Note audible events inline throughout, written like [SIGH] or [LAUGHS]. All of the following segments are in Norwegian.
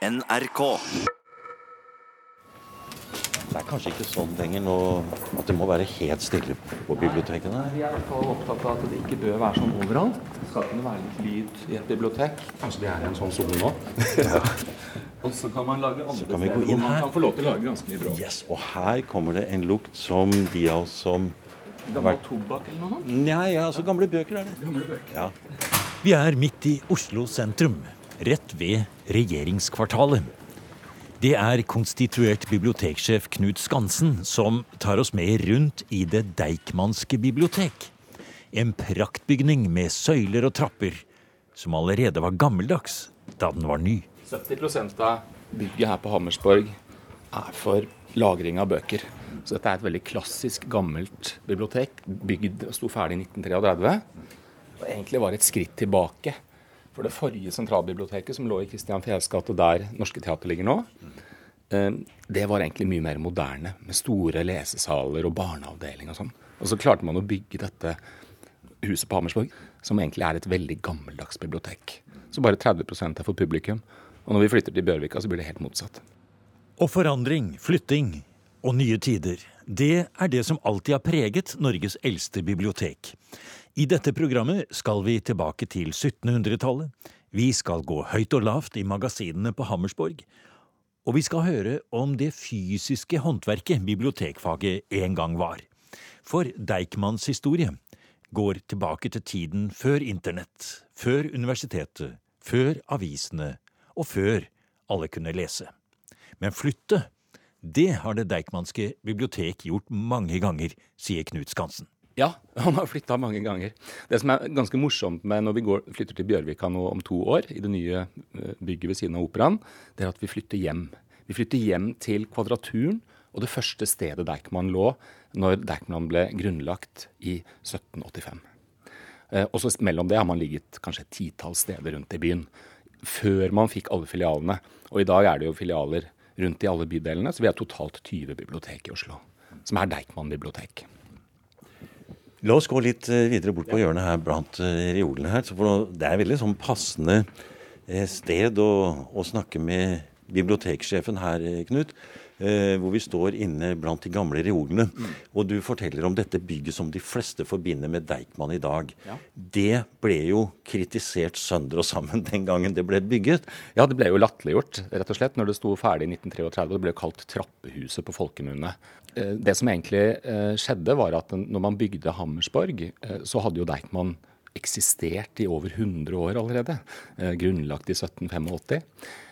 NRK. Det er kanskje ikke sånn lenger nå at det må være helt stille på bibliotekene? Vi er i hvert fall opptatt av at det ikke bør være sånn overalt. Det skal kunne være litt lyd i et bibliotek. Kanskje det er en sånn sone nå. [LAUGHS] Og så kan man lage andre kan vi gå steder inn hvor man her. kan få lov til å lage ganske mye bråk. Yes, Og her kommer det en lukt som de av oss som Gammel tobakk eller noe sånt. Nei, ja, altså gamle bøker er det. Gamle bøker. Ja. Vi er midt i Oslo sentrum, rett ved regjeringskvartalet. Det er konstituert biblioteksjef Knut Skansen som tar oss med rundt i Det Deichmanske bibliotek. En praktbygning med søyler og trapper, som allerede var gammeldags da den var ny. 70 av bygget her på Hammersborg er for lagring av bøker. Så dette er et veldig klassisk, gammelt bibliotek. Bygd og sto ferdig i 1933. Og egentlig var et skritt tilbake. For det forrige sentralbiblioteket, som lå i Christian Fjærs gate, der Norske Teater ligger nå, eh, det var egentlig mye mer moderne, med store lesesaler og barneavdeling og sånn. Og så klarte man å bygge dette huset på Hammersborg, som egentlig er et veldig gammeldags bibliotek. Så bare 30% er for publikum. Og når vi flytter til Bjørvika, så blir det helt motsatt. Og forandring, flytting og nye tider, det er det som alltid har preget Norges eldste bibliotek. I dette programmet skal vi tilbake til 1700-tallet. Vi skal gå høyt og lavt i magasinene på Hammersborg. Og vi skal høre om det fysiske håndverket bibliotekfaget en gang var. For Deichmans historie går tilbake til tiden før internett, før universitetet, før avisene og før alle kunne lese. Men flytte, det har Det Deichmanske bibliotek gjort mange ganger, sier Knut Skansen. Ja, [LAUGHS] han har flytta mange ganger. Det som er ganske morsomt med når vi går, flytter til Bjørvika nå om to år, i det nye eh, bygget ved siden av operaen, det er at vi flytter hjem. Vi flytter hjem til Kvadraturen og det første stedet Deichman lå når Deichman ble grunnlagt i 1785. Eh, Og så mellom det har man ligget kanskje et titalls steder rundt i byen. Før man fikk alle filialene. Og i dag er det jo filialer rundt i alle bydelene, så vi har totalt 20 bibliotek i Oslo. Som er Deichman bibliotek. La oss gå litt eh, videre bort på hjørnet her blant eh, reolene her. for Det er veldig sånn passende eh, sted å, å snakke med biblioteksjefen her, Knut. eh, Hvor vi står inne blant de gamle reolene. Og du forteller om dette bygget som de fleste forbinder med Deichman i dag. Ja. Det ble jo kritisert sønder og sammen den gangen det ble bygget. Ja, det ble jo latterliggjort, rett og slett, når det sto ferdig i 1933. Det ble kalt Trappehuset på folkemunne. Eh, Det som egentlig eh, skjedde, var at når man bygde Hammersborg, eh, så hadde jo Deichman eksistert i over 100 år allerede. Grunnlagt i 1785.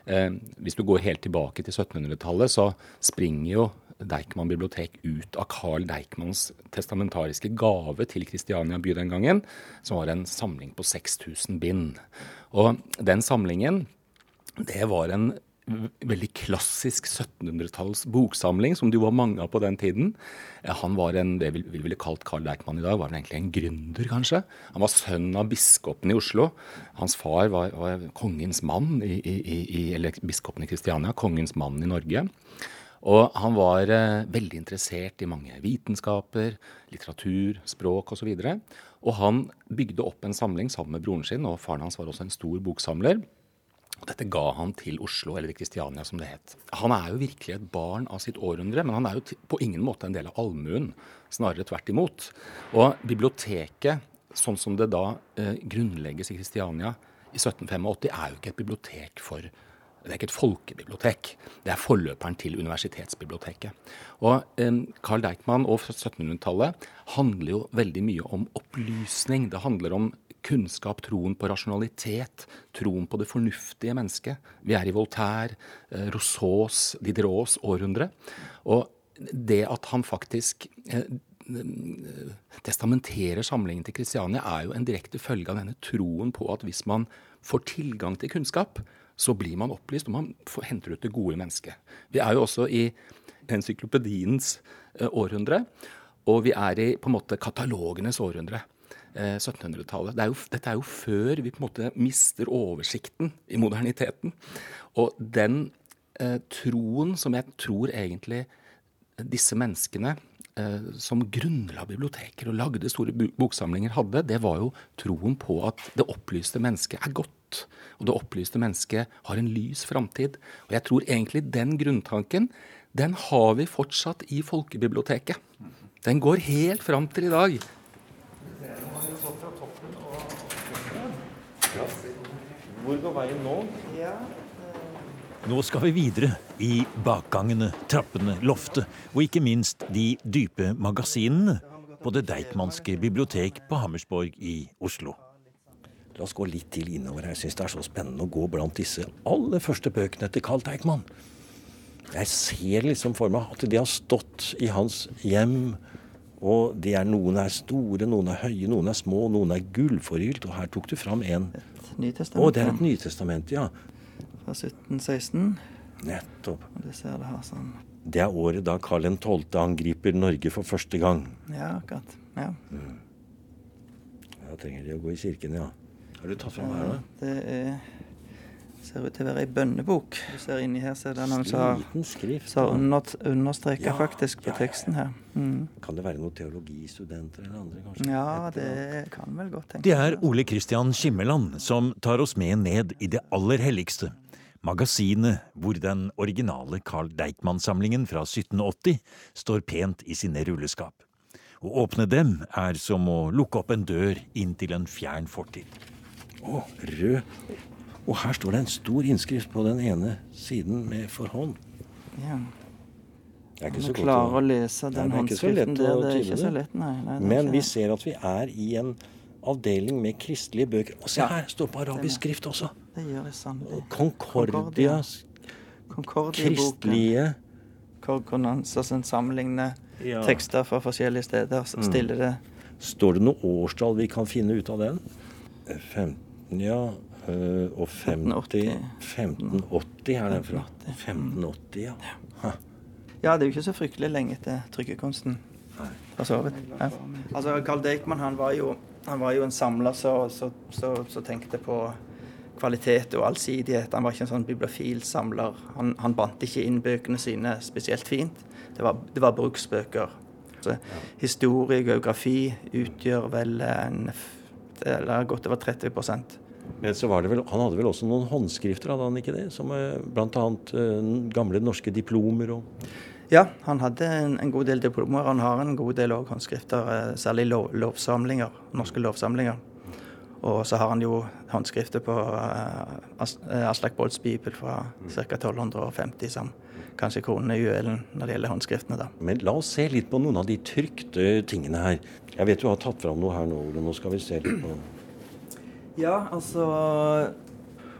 Eh, hvis du går helt tilbake til 1700-tallet, så springer jo Deichman bibliotek ut av Carl Deichmans testamentariske gave til Kristiania by den gangen, som var en samling på 6000 bind. Og den samlingen det var en veldig klassisk 1700-talls boksamling, som det jo var mange av på den tiden. Eh, Han var en, det vi vi ville kalt Carl Deichman i dag, var egentlig en gründer, kanskje. Han var sønn av biskopen i Oslo. Hans far var, var kongens mann, i, i, i, eller biskopen i Kristiania, kongens mann i Norge. Og han var eh, veldig interessert i mange vitenskaper, litteratur, språk osv. Og, så og han bygde opp en samling sammen med broren sin, og faren hans var også en stor boksamler. Dette ga han til Oslo, eller Kristiania som det het. Han er jo virkelig et barn av sitt århundre, men han er jo på ingen måte en del av allmuen. Snarere tvert imot. Og biblioteket, sånn som det da eh, grunnlegges i Kristiania i 1785, er jo ikke et bibliotek for det er ikke et folkebibliotek. Det er forløperen til universitetsbiblioteket. Og eh, Carl Deichman og 1700-tallet handler jo veldig mye om opplysning. Det handler om kunnskap, troen på rasjonalitet, troen på det fornuftige mennesket. Vi er i Voltaire, eh, Rousseaus, Diderots århundre. Og det at han faktisk eh, testamenterer samlingen til Kristiania, er jo en direkte følge av denne troen på at hvis man får tilgang til kunnskap, så blir man opplyst, og man henter ut det gode mennesket. Vi er jo også i encyklopediens eh, århundre, og vi er i på en måte katalogenes århundre. Eh, 1700-tallet. Det er dette er jo før vi på en måte mister oversikten i moderniteten. Og den eh, troen som jeg tror egentlig disse menneskene eh, som grunnla biblioteker og lagde store boksamlinger hadde, det var jo troen på at det opplyste mennesket er godt. Og det opplyste mennesket har en lys framtid. Og jeg tror egentlig den grunntanken, den har vi fortsatt i folkebiblioteket. Den går helt fram til i dag. Hvor går veien nå? Nå skal vi videre i bakgangene, trappene, loftet og ikke minst de dype magasinene på Det Deichmanske bibliotek på Hammersborg i Oslo. La oss gå litt til innover. Jeg syns det er så spennende å gå blant disse aller første bøkene til Carl Deichman. Jeg ser liksom for meg at de har stått i hans hjem. Og de er, noen er store, noen er høye, noen er små, noen er gullforgylt. Og her tok du fram en Nytestament. Å, det er et Nytestament, ja. Fra 1716. Nettopp. Og du ser det her sånn Det er året da Karl 12. angriper Norge for første gang. Ja, akkurat. Ja. Da trenger de å gå i kirken, ja. Har du tatt fram her, da? Det er, ser ut til å være ei bønnebok. Du ser inni her så er det noen som har, under, understreka Ja, faktisk på ja, teksten her. Mm. Kan det være noen teologistudenter eller andre, kanskje? Ja, det kan vel godt tenkes. Det er Ole Kristian Skimmeland som tar oss med ned i det aller helligste. Magasinet hvor den originale Carl Deichman-samlingen fra 1780 står pent i sine rulleskap. Å åpne dem er som å lukke opp en dør inn til en fjern fortid. Å, rød. Og her står det en stor innskrift på den ene siden med for hånd. Ja. Det er ikke så godt klarer å å lese den Nei, håndskriften der. Det er ikke så lett, nei. nei Men vi ser at vi er i en avdeling med kristelige bøker. Og se Ja. her, står på arabisk skrift også. Det gjør det sannelig. Concordia, Concordia-boken. kristelige Korkonanser som sammenligner Ja. tekster fra forskjellige steder. Så stiller det Står det noe årstall vi kan finne ut av den? 15, ja. Øh, Og 50 1580 er den fra. 1580, ja. Ha. Ja, det er jo ikke så fryktelig lenge etter trykkekunsten. For så vidt. Ja. Altså, Carl Deichman han var jo, han var jo en samler som så, så, så tenkte på kvalitet og allsidighet. Han var ikke en sånn bibliofil samler. Han, han bandt ikke inn bøkene sine spesielt fint. Det var, det var bruksbøker. Så, Historie, geografi utgjør vel en eller godt over 30 Men så var det vel, han hadde vel også noen håndskrifter, hadde han ikke det? Som eh, bl.a. Uh, gamle norske diplomer og Ja, han hadde en, en god del diplomer. Han har en god del også håndskrifter, eh, særlig lov, lovsamlinger, norske lovsamlinger. Og så har han jo håndskrifter på uh, As eh, Aslak Bolds bibel fra ca. 1250, som kanskje kroner juelen når det gjelder håndskriftene. da. Men la oss se litt på noen av de trykte tingene her. Jeg vet du har tatt fram noe her nå, Ole. Nå skal vi se litt på Ja, altså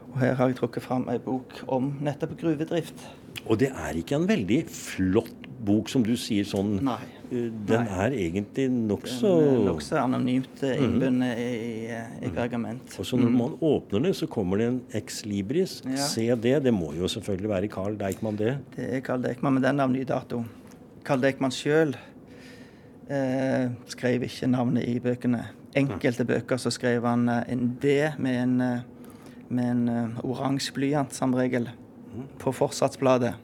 Og her har jeg trukket fram ei bok om nettopp gruvedrift. Og det er ikke en veldig flott bok, som du sier sånn. Nei. Eh, Den Nei. er egentlig nokså Nokså anonymt innbundet innbundet i, i, i pergament. Og så når man åpner det, så kommer det en ex libris. Ja. Se det. Det må jo selvfølgelig være Carl Deichman, det. Det er Carl Deichman, men den er av ny dato. Carl Deichman sjøl eh, skrev ikke navnet i bøkene. Enkelte bøker så skrev han eh, en D med en, eh, en eh, oransje blyant, som regel, på forsatsbladet.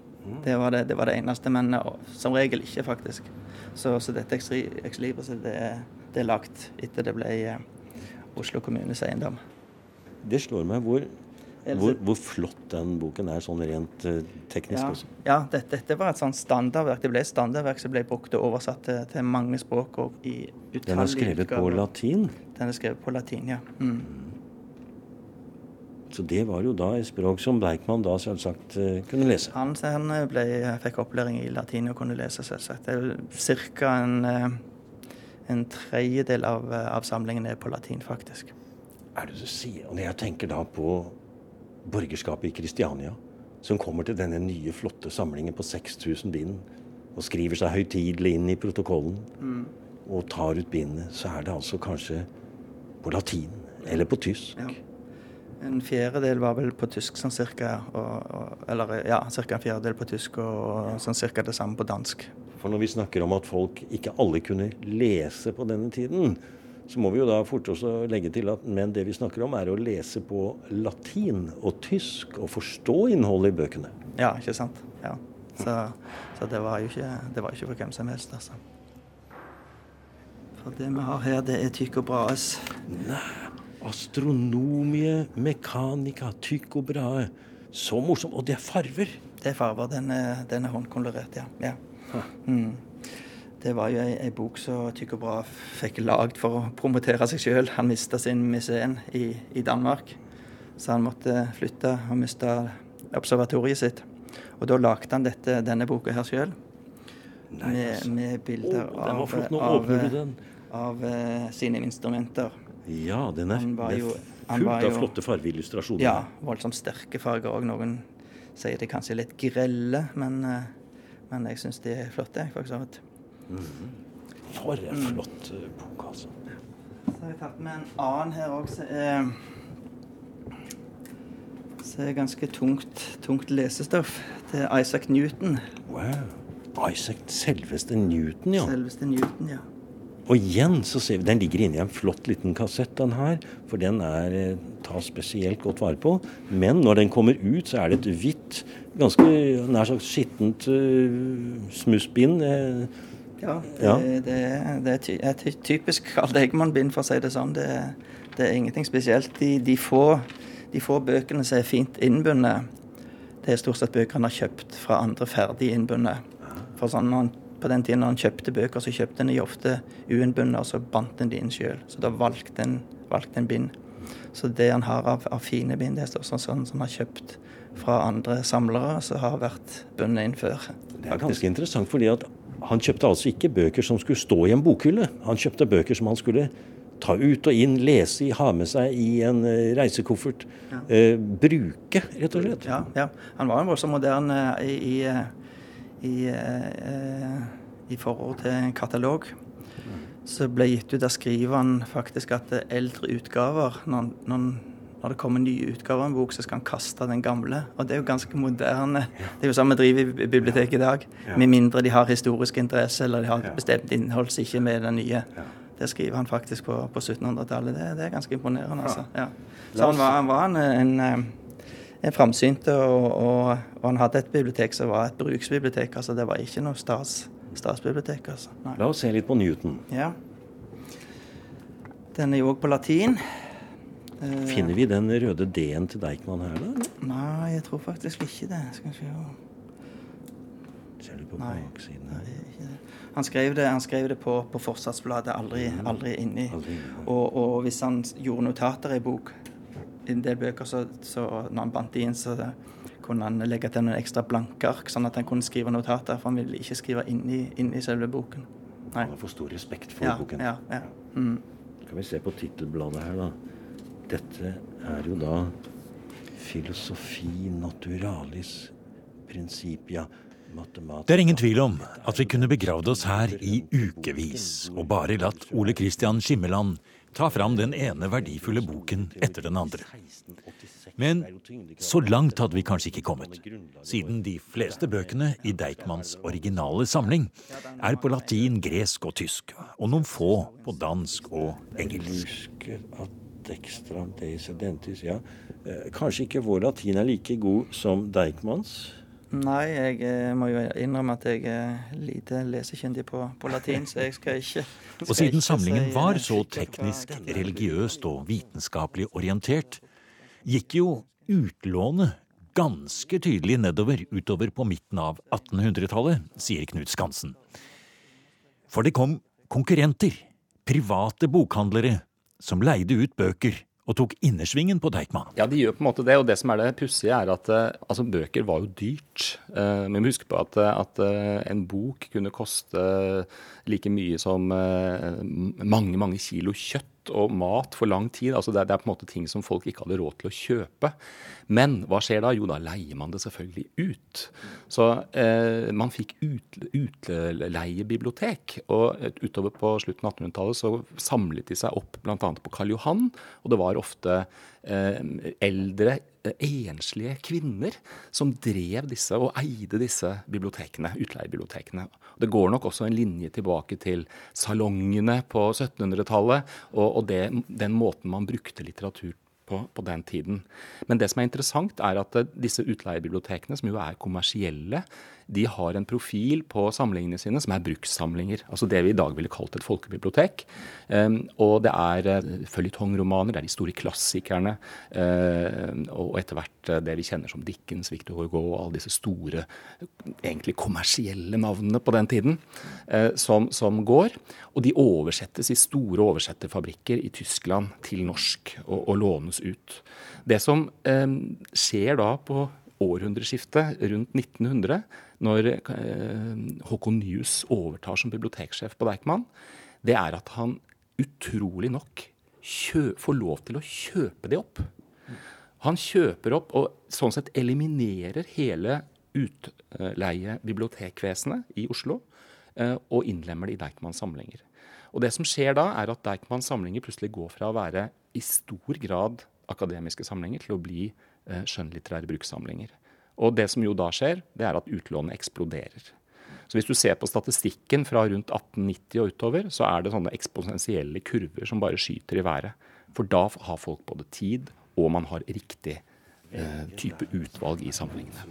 Det var det, det var det eneste, men som regel ikke, faktisk. Så, så dette ex det, det er lagt etter det ble Oslo kommunes eiendom. Det slår meg hvor, hvor, hvor flott den boken er, sånn rent eh, teknisk Ja, også. ja dette, dette var et sånt standardverk. Det ble et standardverk som ble brukt og oversatt til, til mange språk. og i utallige Den er skrevet på latin. Den er skrevet på latin, ja. Mm. Så det var jo da et språk som Bleikmann da selvsagt eh, kunne lese. Han, han ble, fikk opplæring i latin og kunne lese, selvsagt. Det er ca. En, eh, en tredjedel av, eh, av samlingen er på latin, faktisk. Er det du sier? Og når jeg tenker da på borgerskapet i Kristiania, som kommer til denne nye, flotte samlingen på 6000 bind, og skriver seg høytidelig inn i protokollen, og tar ut bindet, så er det altså kanskje på latin, eller på tysk. Ja. En fjerdedel var vel på tysk, sånn cirka. Og, og, eller ja, cirka en fjerdedel på tysk og sånn cirka det samme på dansk. For når vi snakker om at folk ikke alle kunne lese på denne tiden, så må vi jo da fort også legge til at men det vi snakker om, er å lese på latin og tysk og forstå innholdet i bøkene. Ja, ikke sant. Ja. Så, så det var jo ikke, det var ikke for hvem som helst, altså. For det vi har her, det er Tycho Brahes Astronomie mechanica tycho brahe. Så morsomt. Og det er farver. Det er farver. Den er, den er håndkolorert, ja. ja. Mm. Det var jo ei, ei bok som Tycho Brahe fikk lagd for å promotere seg sjøl. Han mista sin museen i, i, Danmark, så han måtte flytte og miste observatoriet sitt. Og da lagde han dette, denne boka her sjøl. Med, altså. med, bilder oh, av, av, av, uh, sine instrumenter. Ja, den er, jo, fullt av flotte fargeillustrasjoner. Ja, voldsomt sterke farger òg. Noen sier de kanskje litt grelle, men, uh, men jeg syns de er flotte. for så vidt. Mm. For en mm. flott uh, bok, altså. Så har jeg tatt med en annen her òg som er, er ganske tungt, tungt lesestoff. Det er Isaac Newton. Wow. Isaac selveste Newton, ja. Selveste Newton, ja. Og igjen så ser vi, Den ligger inni en flott liten kassett, den her. For den er eh, tas spesielt godt vare på. Men når den kommer ut, så er det et hvitt, ganske nær sagt skittent uh, smussbind. Uh, ja, det, ja. det, det er et typisk Karl Egman-bind, for å si det sånn. Det, det er ingenting spesielt. De, de, få, de, få, bøkene som er fint innbundet, det er stort sett bøker han har kjøpt fra andre ferdig innbundet. For sånn, han, På den tiden når han kjøpte bøker, så kjøpte han de ofte uinnbundet, og så bandt han de inn sjøl. Så da valgte han, valgte en bind. Så det han har av, av fine bind, det er sånn som han har kjøpt fra andre samlere som har vært bundet inn før. Det er ganske interessant, fordi at han kjøpte altså ikke bøker som skulle stå i en bokhylle. Han kjøpte bøker som han skulle ta ut og inn, lese i, ha med seg i en uh, reisekoffert. Ja. Eh, bruke, rett og slett. Ja, ja. Han var jo voldsomt moderne i, i, i, uh, i, forhold til en katalog. som ble gitt ut av skriveren faktisk at eldre utgaver, når, når når det kommer nye utgaver av en bok, så skal han kaste den gamle. Og det er jo ganske moderne. Det er jo sånn vi driver i biblioteket i dag. Med mindre de har historisk interesse eller de har et bestemt innhold som ikke er med den nye. Det skriver han faktisk på, på 1700-tallet. Det, det, er ganske imponerende. altså. Ja. Så han var, han var en, en, eh, en framsynt, og, og, og, han hadde et bibliotek som var et bruksbibliotek. altså Det var ikke noe stas, statsbibliotek. altså. Nei. La oss se litt på Newton. Ja. Den er jo òg på latin. Eh, Finner vi den røde D-en til Deichman her, da? Nei, jeg tror faktisk ikke det. Skal vi se Ser du på Nei. baksiden her? Nei, han skrev det, han skrev det på, på forsatsbladet, aldri, mm. aldri inni. Aldri, ja. og, og, hvis han gjorde notater i bok, i en del bøker, så, så når han bandt inn, så kunne han legge til noen ekstra blanke ark, sånn at han kunne skrive notater. For han ville ikke skrive inni, inni selve boken. Nei. Han har for stor respekt for ja, boken. Ja, ja. Mm. Kan vi se på tittelbladet her, da. Dette er jo da filosofi naturalis principia det er ingen tvil om at vi kunne begravd oss her i ukevis og bare latt Ole Christian Skimmeland ta fram den ene verdifulle boken etter den andre. Men så langt hadde vi kanskje ikke kommet, siden de fleste bøkene i Deichmans originale samling er på latin, gresk og tysk, og noen få på dansk og engelsk extra deis dentis. Ja. Eh, kanskje ikke vår latin er like god som Deichmans? Nei, jeg eh, må jo innrømme at jeg er lite lesekyndig på, på latin, så jeg skal ikke skal [LAUGHS] Og siden samlingen var så teknisk, religiøst og vitenskapelig orientert, gikk jo utlånet ganske tydelig nedover utover på midten av 1800-tallet, sier Knut Skansen. For det kom konkurrenter, private bokhandlere, som leide ut bøker og tok innersvingen på Deichman. Ja, de gjør på en måte det. Og det som er det pussige, er at uh, altså, bøker var jo dyrt. Uh, men vi må huske på at, at uh, en bok kunne koste like mye som mange, mange kilo kjøtt og mat for lang tid. Altså det, er, det, er, på en måte ting som folk ikke hadde råd til å kjøpe. Men hva skjer da? Jo, da leier man det selvfølgelig ut. Så eh, man fikk ut, utleiebibliotek. Og utover på slutten av 1800-tallet så samlet de seg opp bl.a. på Karl Johan. Og det var ofte eh, eldre enslige kvinner som drev disse og eide disse bibliotekene, utleiebibliotekene. Det går nok også en linje tilbake til salongene på 1700-tallet og, og det, den måten man brukte litteratur på, på, den tiden. Men det som er interessant, er at disse utleiebibliotekene, som jo er kommersielle, de har en profil på samlingene sine som er brukssamlinger. Altså det vi i dag ville kalt et folkebibliotek. Um, og det er uh, føljetongromaner, det er de store klassikerne. Uh, og etter hvert uh, det vi kjenner som Dickens, Victor Hugo og alle disse store, egentlig kommersielle navnene på den tiden, som, som, går. Og de oversettes i store oversetterfabrikker i Tyskland til norsk og, og lånes ut. Det som um, skjer da på århundreskiftet rundt 1900, når eh, Håkon Nyhus overtar som biblioteksjef på Deichman, det er at han utrolig nok får lov til å kjøpe det opp. Han kjøper opp og sånn sett eliminerer hele utleie-bibliotekvesenet i Oslo eh, og innlemmer det i Deichmans samlinger. Og det som skjer da, er at Deichmans samlinger plutselig går fra å være i stor grad akademiske samlinger til å bli eh, skjønnlitterære brukssamlinger. Og det som jo da skjer, det er at utlånet eksploderer. Så hvis du ser på statistikken fra rundt 1890 og utover, så er det sånne eksponentielle kurver som bare skyter i været. For da har folk både tid, og man har riktig eh, type utvalg i sammenhengene.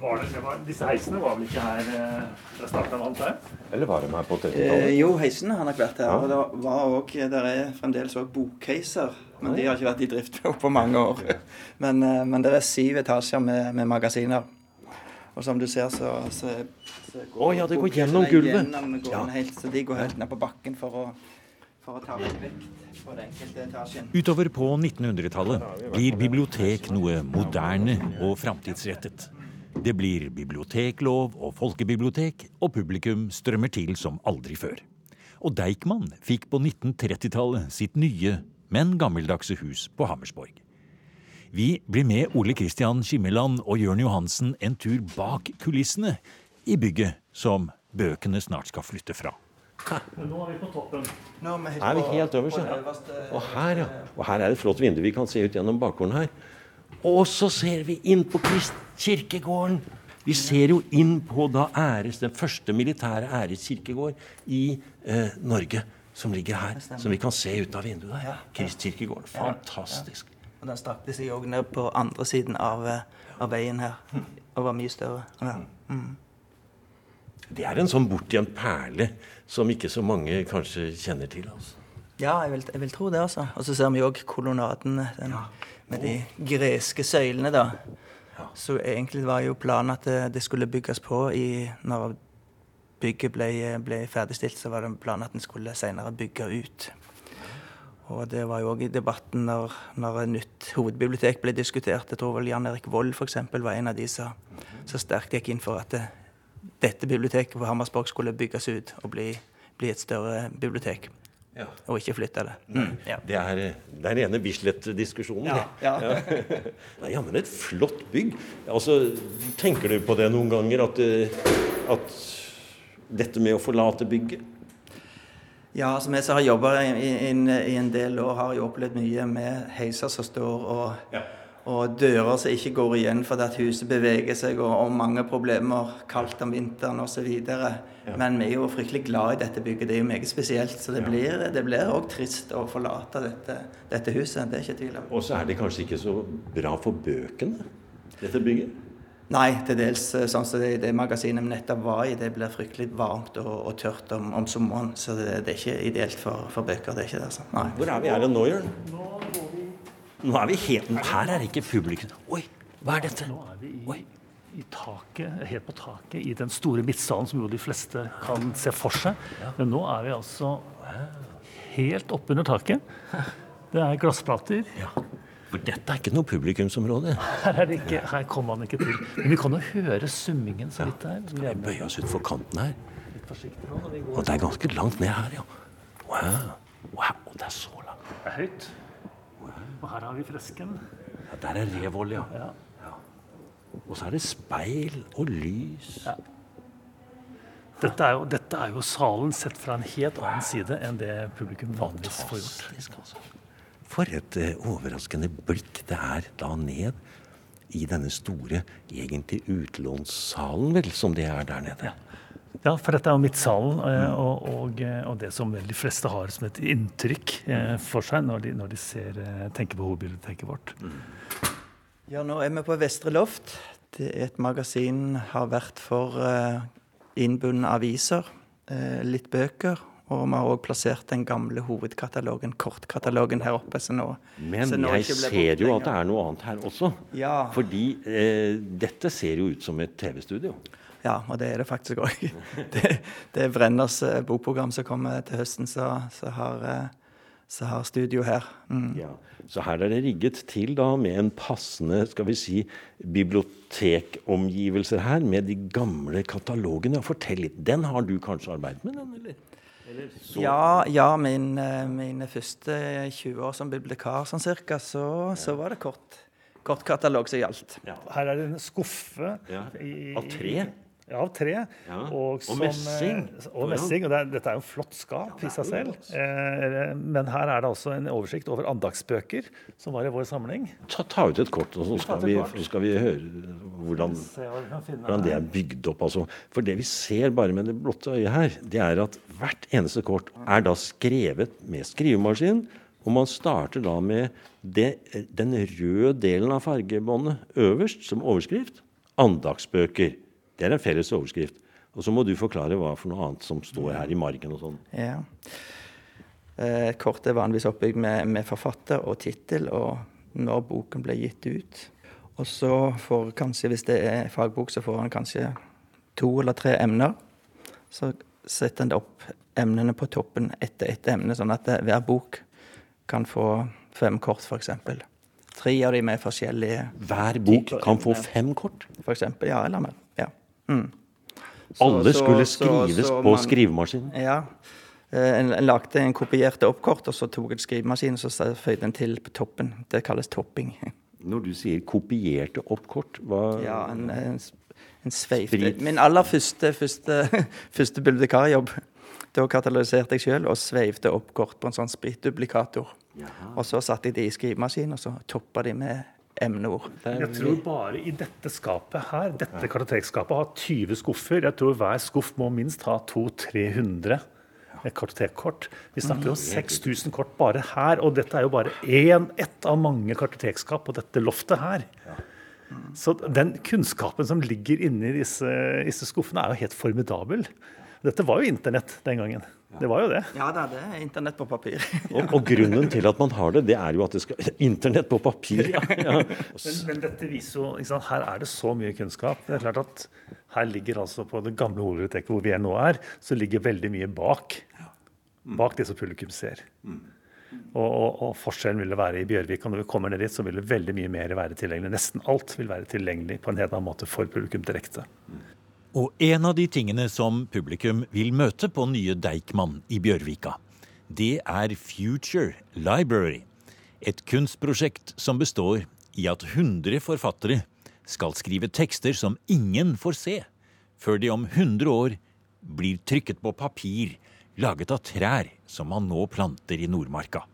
Var det, det var, disse heisene var vel ikke her eh, da starta alt her? Eller var de her på 30-tallet? Eh, jo, heisene har nok vært her. Ja. Og det var også, der er fremdeles òg bokheiser. Men de har ikke vært i drift på mange år. [LAUGHS] Men, eh, men det er syv etasjer med, med, magasiner. Og som du ser, så, så, så går oh, ja, det går gjennom gulvet. Gjennom, går ja. helt, så de går helt ned på bakken for å, for å ta vekk vekt på den enkelte etasjen. Utover på 1900-tallet blir bibliotek noe moderne og framtidsrettet. Det blir biblioteklov og folkebibliotek, og publikum strømmer til som aldri før. Og Deichman fikk på 1930-tallet sitt nye men gammeldagse hus på Hammersborg. Vi blir med Ole Kristian Skimmeland og Jørn Johansen en tur bak kulissene i bygget som bøkene snart skal flytte fra. Nå er vi på toppen. Nå er vi, er vi helt øverst, ja. Og her, ja. Og her er et flott vindu vi kan se ut gjennom bakgården her. Og så ser vi inn på kirkegården. Vi ser jo inn på da æres, den første militære æreskirkegård i eh, Norge som ligger her. Som vi kan se ut av vinduet. Ja, Kristkirkegården. Fantastisk. Ja, og Den strakte seg òg ned på andre siden av, eh, av, veien her. Og var mye større. Ja. Mm. Det er en sånn bortgjemt perle som ikke så mange kanskje kjenner til. altså. Ja, jeg vil, jeg vil tro det, altså. Og så ser vi òg kolonnaden den, med de greske søylene, da. Så egentlig var jo planen at det, det skulle bygges på i, når bygget ble, ble, ferdigstilt, så var det planen at en skulle senere bygge ut. Og det var jo òg i debatten når, når et nytt hovedbibliotek ble diskutert. Jeg tror vel Jan Erik Vold f.eks. var en av de som så sterkt gikk inn for at det, dette biblioteket på Hammersborg skulle bygges ut og bli, bli et større bibliotek. Ja. Og ikke flytte det. Mm. Ja. Det er den rene Bislett-diskusjonen. Ja. ja. [LAUGHS] det er jammen et flott bygg. Altså, tenker du på det noen ganger, at, at dette med å forlate bygget? Ja, som jeg har jobba i, i, i, en del år, har jo opplevd mye med heiser som står og, ja. Og dører som ikke går igjen fordi at huset beveger seg, og, og mange problemer kaldt om vinteren osv. Ja. Men vi er jo fryktelig glad i dette bygget. Det er jo meget spesielt. Så det ja. blir, det blir også trist å forlate dette, dette huset. Det er ikke tvil om. Og så er det kanskje ikke så bra for bøkene, dette bygget? Nei, til dels eh, sånn som det, det magasinet vi nettopp var i, det blir fryktelig varmt og, og tørt om, om, sommeren. Så det, det, er ikke ideelt for, for bøker. det er ikke det, altså. Nei. Hvor er vi her nå, Jørn? Nå er vi helt Her er det ikke publikum. Oi, hva er dette? Nå er vi i, i taket, helt på taket i den store midtsalen som jo de fleste kan se for seg. Men nå er vi altså helt oppunder taket. Det er glassplater. Ja. For dette er ikke noe publikumsområde. Her, er det ikke, her kommer man ikke til. Men vi kan jo høre summingen så vidt her. Skal vi bøye oss utfor kanten her? Og det er ganske langt ned her, ja. Wow. wow. Det er så langt. Det er høyt. Og her har vi fresken. Ja, der er revolja. ja. ja. Og så er det speil og lys. Ja. Dette er, jo, dette er, jo, salen sett fra en helt annen side enn det publikum vanligvis får gjort. Altså. For et uh, overraskende blikk det er da ned i denne store, egentlig utlånssalen, vel, som det er der nede. Ja. Ja, for dette er jo Midtsalen, eh, og, og, eh, og, det som de fleste har som et inntrykk eh, for seg når de, når de ser, tenker på hovedbiblioteket vårt. Ja, nå er vi på Vestre Loft. Det er et magasin har vært for innbundne aviser, litt bøker. Og vi har òg plassert den gamle hovedkatalogen, kortkatalogen, her oppe. Så nå, Men så nå jeg ser jo at det er noe annet her også. Ja. Fordi eh, dette ser jo ut som et TV-studio. Ja, og det er det faktisk òg. [LAUGHS] Det, det, er Brenners eh, bokprogram som kommer til høsten, så, så, har, eh, så har, studio her. Mm. Ja, så her er det rigget til da med en passende skal vi si, bibliotekomgivelser her, med de gamle katalogene. Fortell litt. Den har du kanskje arbeidet med, den? eller? Ja, ja min, eh, mine første 20 år som bibliotekar sånn cirka, så, så var det kort, kort katalog som gjaldt. Ja. Her er det en skuffe ja. av tre. Ja, av tre. Ja. Og, som, og, messing. Og messing. Og det er, dette er jo flott skap ja, i seg selv. Eh, men her er det altså en oversikt over andagsbøker som var i vår samling. Ta, ta ut et kort, og så skal, vi, så skal vi, høre hvordan, hvordan, det er bygd opp. Altså. For det vi ser bare med det blotte øyet her, det er at hvert eneste kort er da skrevet med skrivemaskin. Og man starter da med det, den røde delen av fargebåndet øverst som overskrift. Andagsbøker. Det er en felles overskrift. Og så må du forklare hva for noe annet som står her i margen og sånn. Ja. Eh, kortet er vanligvis oppbygd med, med forfatter og tittel og når boken ble gitt ut. Og så får kanskje, hvis det er fagbok, så får han kanskje to eller tre emner. Så setter en opp emnene på toppen etter ett emne, sånn at hver bok kan få fem kort, f.eks. Tre av de med forskjellige Hver bok kan få fem kort? For eksempel, ja, eller mer. Mm. Så, Alle skulle skrives så, så, på man, skrivemaskinen? Ja. Eh, en, en lagde en kopierte oppkort, og så tok en skrivemaskin og så føyde en til på toppen. Det kalles topping. [LAUGHS] Når du sier kopierte oppkort, hva Ja, en, en, en sveifte Min aller første, første, [LAUGHS] første bibliotekarjobb. Da katalyserte jeg sjøl og sveivte oppkort på en sånn spritduplikator. Og så satte jeg det i skrivemaskinen, og så toppa de med emneord. Jeg tror bare i dette skapet her, dette kartotekskapet har 20 skuffer. Jeg tror hver skuff må minst ha 200-300 kartotekkort. Vi snakker om 6000 kort bare her, og dette er jo bare én, ett av mange kartotekskap på dette loftet her. Så den kunnskapen som ligger inni disse, disse skuffene, er jo helt formidabel. Dette var jo internett den gangen. Det var jo det. Ja, det er internett på papir. [LAUGHS] og, og, grunnen til at man har det, det er jo at det skal [LAUGHS] Internett på papir, [LAUGHS] ja. ja. Men, men, dette viser jo ikke sant, Her er det så mye kunnskap. Det er klart at her ligger altså på det gamle hovedbiblioteket hvor vi er nå er, så ligger veldig mye bak. Bak det som publikum ser. Og, og, og, forskjellen vil det være i Bjørvik. Og når vi kommer ned dit, så vil det veldig mye mer være tilgjengelig. Nesten alt vil være tilgjengelig på en helt annen måte for publikum direkte. Og en av de tingene som publikum vil møte på nye Deichman i Bjørvika, det er Future Library. Et kunstprosjekt som består i at 100 forfattere skal skrive tekster som ingen får se, før de om 100 år blir trykket på papir laget av trær som man nå planter i Nordmarka.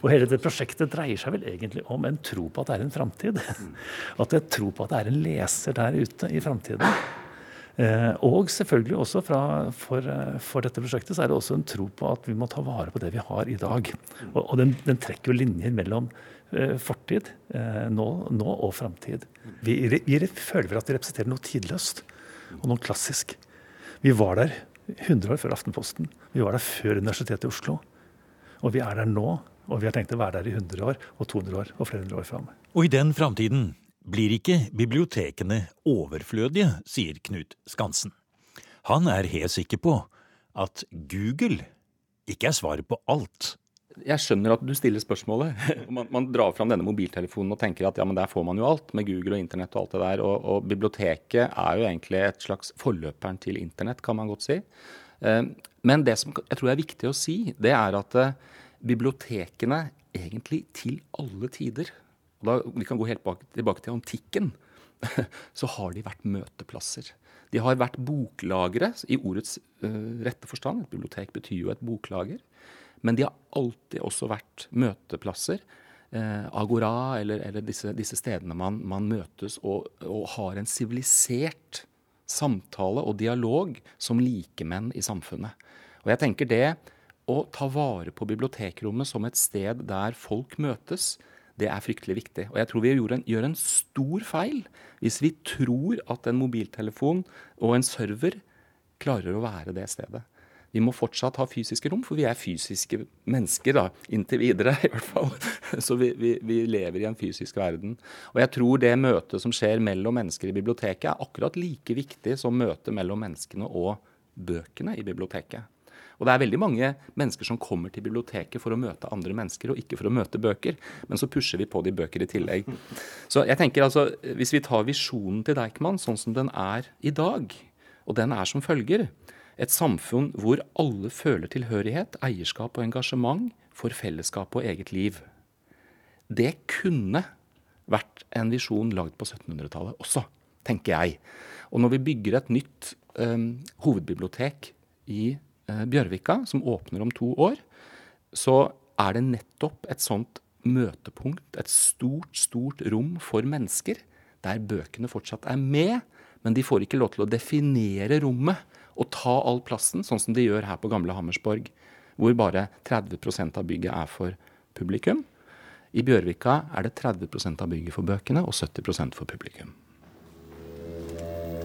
Og hele det prosjektet dreier seg vel egentlig om en tro på at det er en framtid. [LAUGHS] At jeg tror på at det er en leser der ute i framtiden. Eh, og selvfølgelig også fra, for, eh, for, dette prosjektet så er det også en tro på at vi må ta vare på det vi har i dag. Og, og den, den, trekker jo linjer mellom eh, fortid, nå, nå, og framtid. Vi, vi, føler at vi representerer noe tidløst og noe klassisk. Vi var der 100 år før Aftenposten. Vi var der før Universitetet i Oslo. Og vi er der nå, og vi har tenkt å være der i 100 år og 200 år og flere hundre år fram. Og i den framtiden blir ikke bibliotekene overflødige, sier Knut Skansen. Han er helt sikker på at Google ikke er svaret på alt. Jeg skjønner at du stiller spørsmålet. [LAUGHS] Man, man, drar fram denne mobiltelefonen og tenker at ja, men der får man jo alt, med Google og internett og alt det der. Og, og biblioteket er jo egentlig et slags forløperen til internett, kan man godt si. Eh, men det som jeg tror er viktig å si, det er at eh, bibliotekene egentlig til alle tider da, vi kan gå helt bak, tilbake til antikken. [LAUGHS] Så har de vært møteplasser. De har vært boklagre i ordets uh, rette forstand. Et bibliotek betyr jo et boklager. Men de har alltid også vært møteplasser. Uh, agora, eller, eller disse, disse, stedene man, man møtes og, og, har en sivilisert samtale og dialog som likemenn i samfunnet. Og jeg tenker det å ta vare på bibliotekrommet som et sted der folk møtes, det er fryktelig viktig. Og jeg tror vi en, gjør en stor feil hvis vi tror at en mobiltelefon og en server klarer å være det stedet. Vi må fortsatt ha fysiske rom, for vi er fysiske mennesker, da, inntil videre [LAUGHS] i hvert fall. Så vi, vi, vi, lever i en fysisk verden. Og jeg tror det møtet som skjer mellom mennesker i biblioteket, er akkurat like viktig som møtet mellom menneskene og bøkene i biblioteket. Og det er veldig mange mennesker som kommer til biblioteket for å møte andre mennesker, og ikke for å møte bøker. Men så pusher vi på de bøker i tillegg. Så jeg tenker altså, hvis vi tar visjonen til Deichman sånn som den er i dag, og den er som følger et samfunn hvor alle føler tilhørighet, eierskap og engasjement for fellesskap og eget liv. Det kunne vært en visjon lagd på 1700-tallet også, tenker jeg. Og når vi bygger et nytt um, hovedbibliotek i Bjørvika, som åpner om to år, så er det nettopp et sånt møtepunkt, et stort, stort rom for mennesker, der bøkene fortsatt er med, men de får ikke lov til å definere rommet og ta all plassen, sånn som de gjør her på Gamle Hammersborg, hvor bare 30% av bygget er for publikum. I Bjørvika er det 30% av bygget for bøkene og 70% for publikum.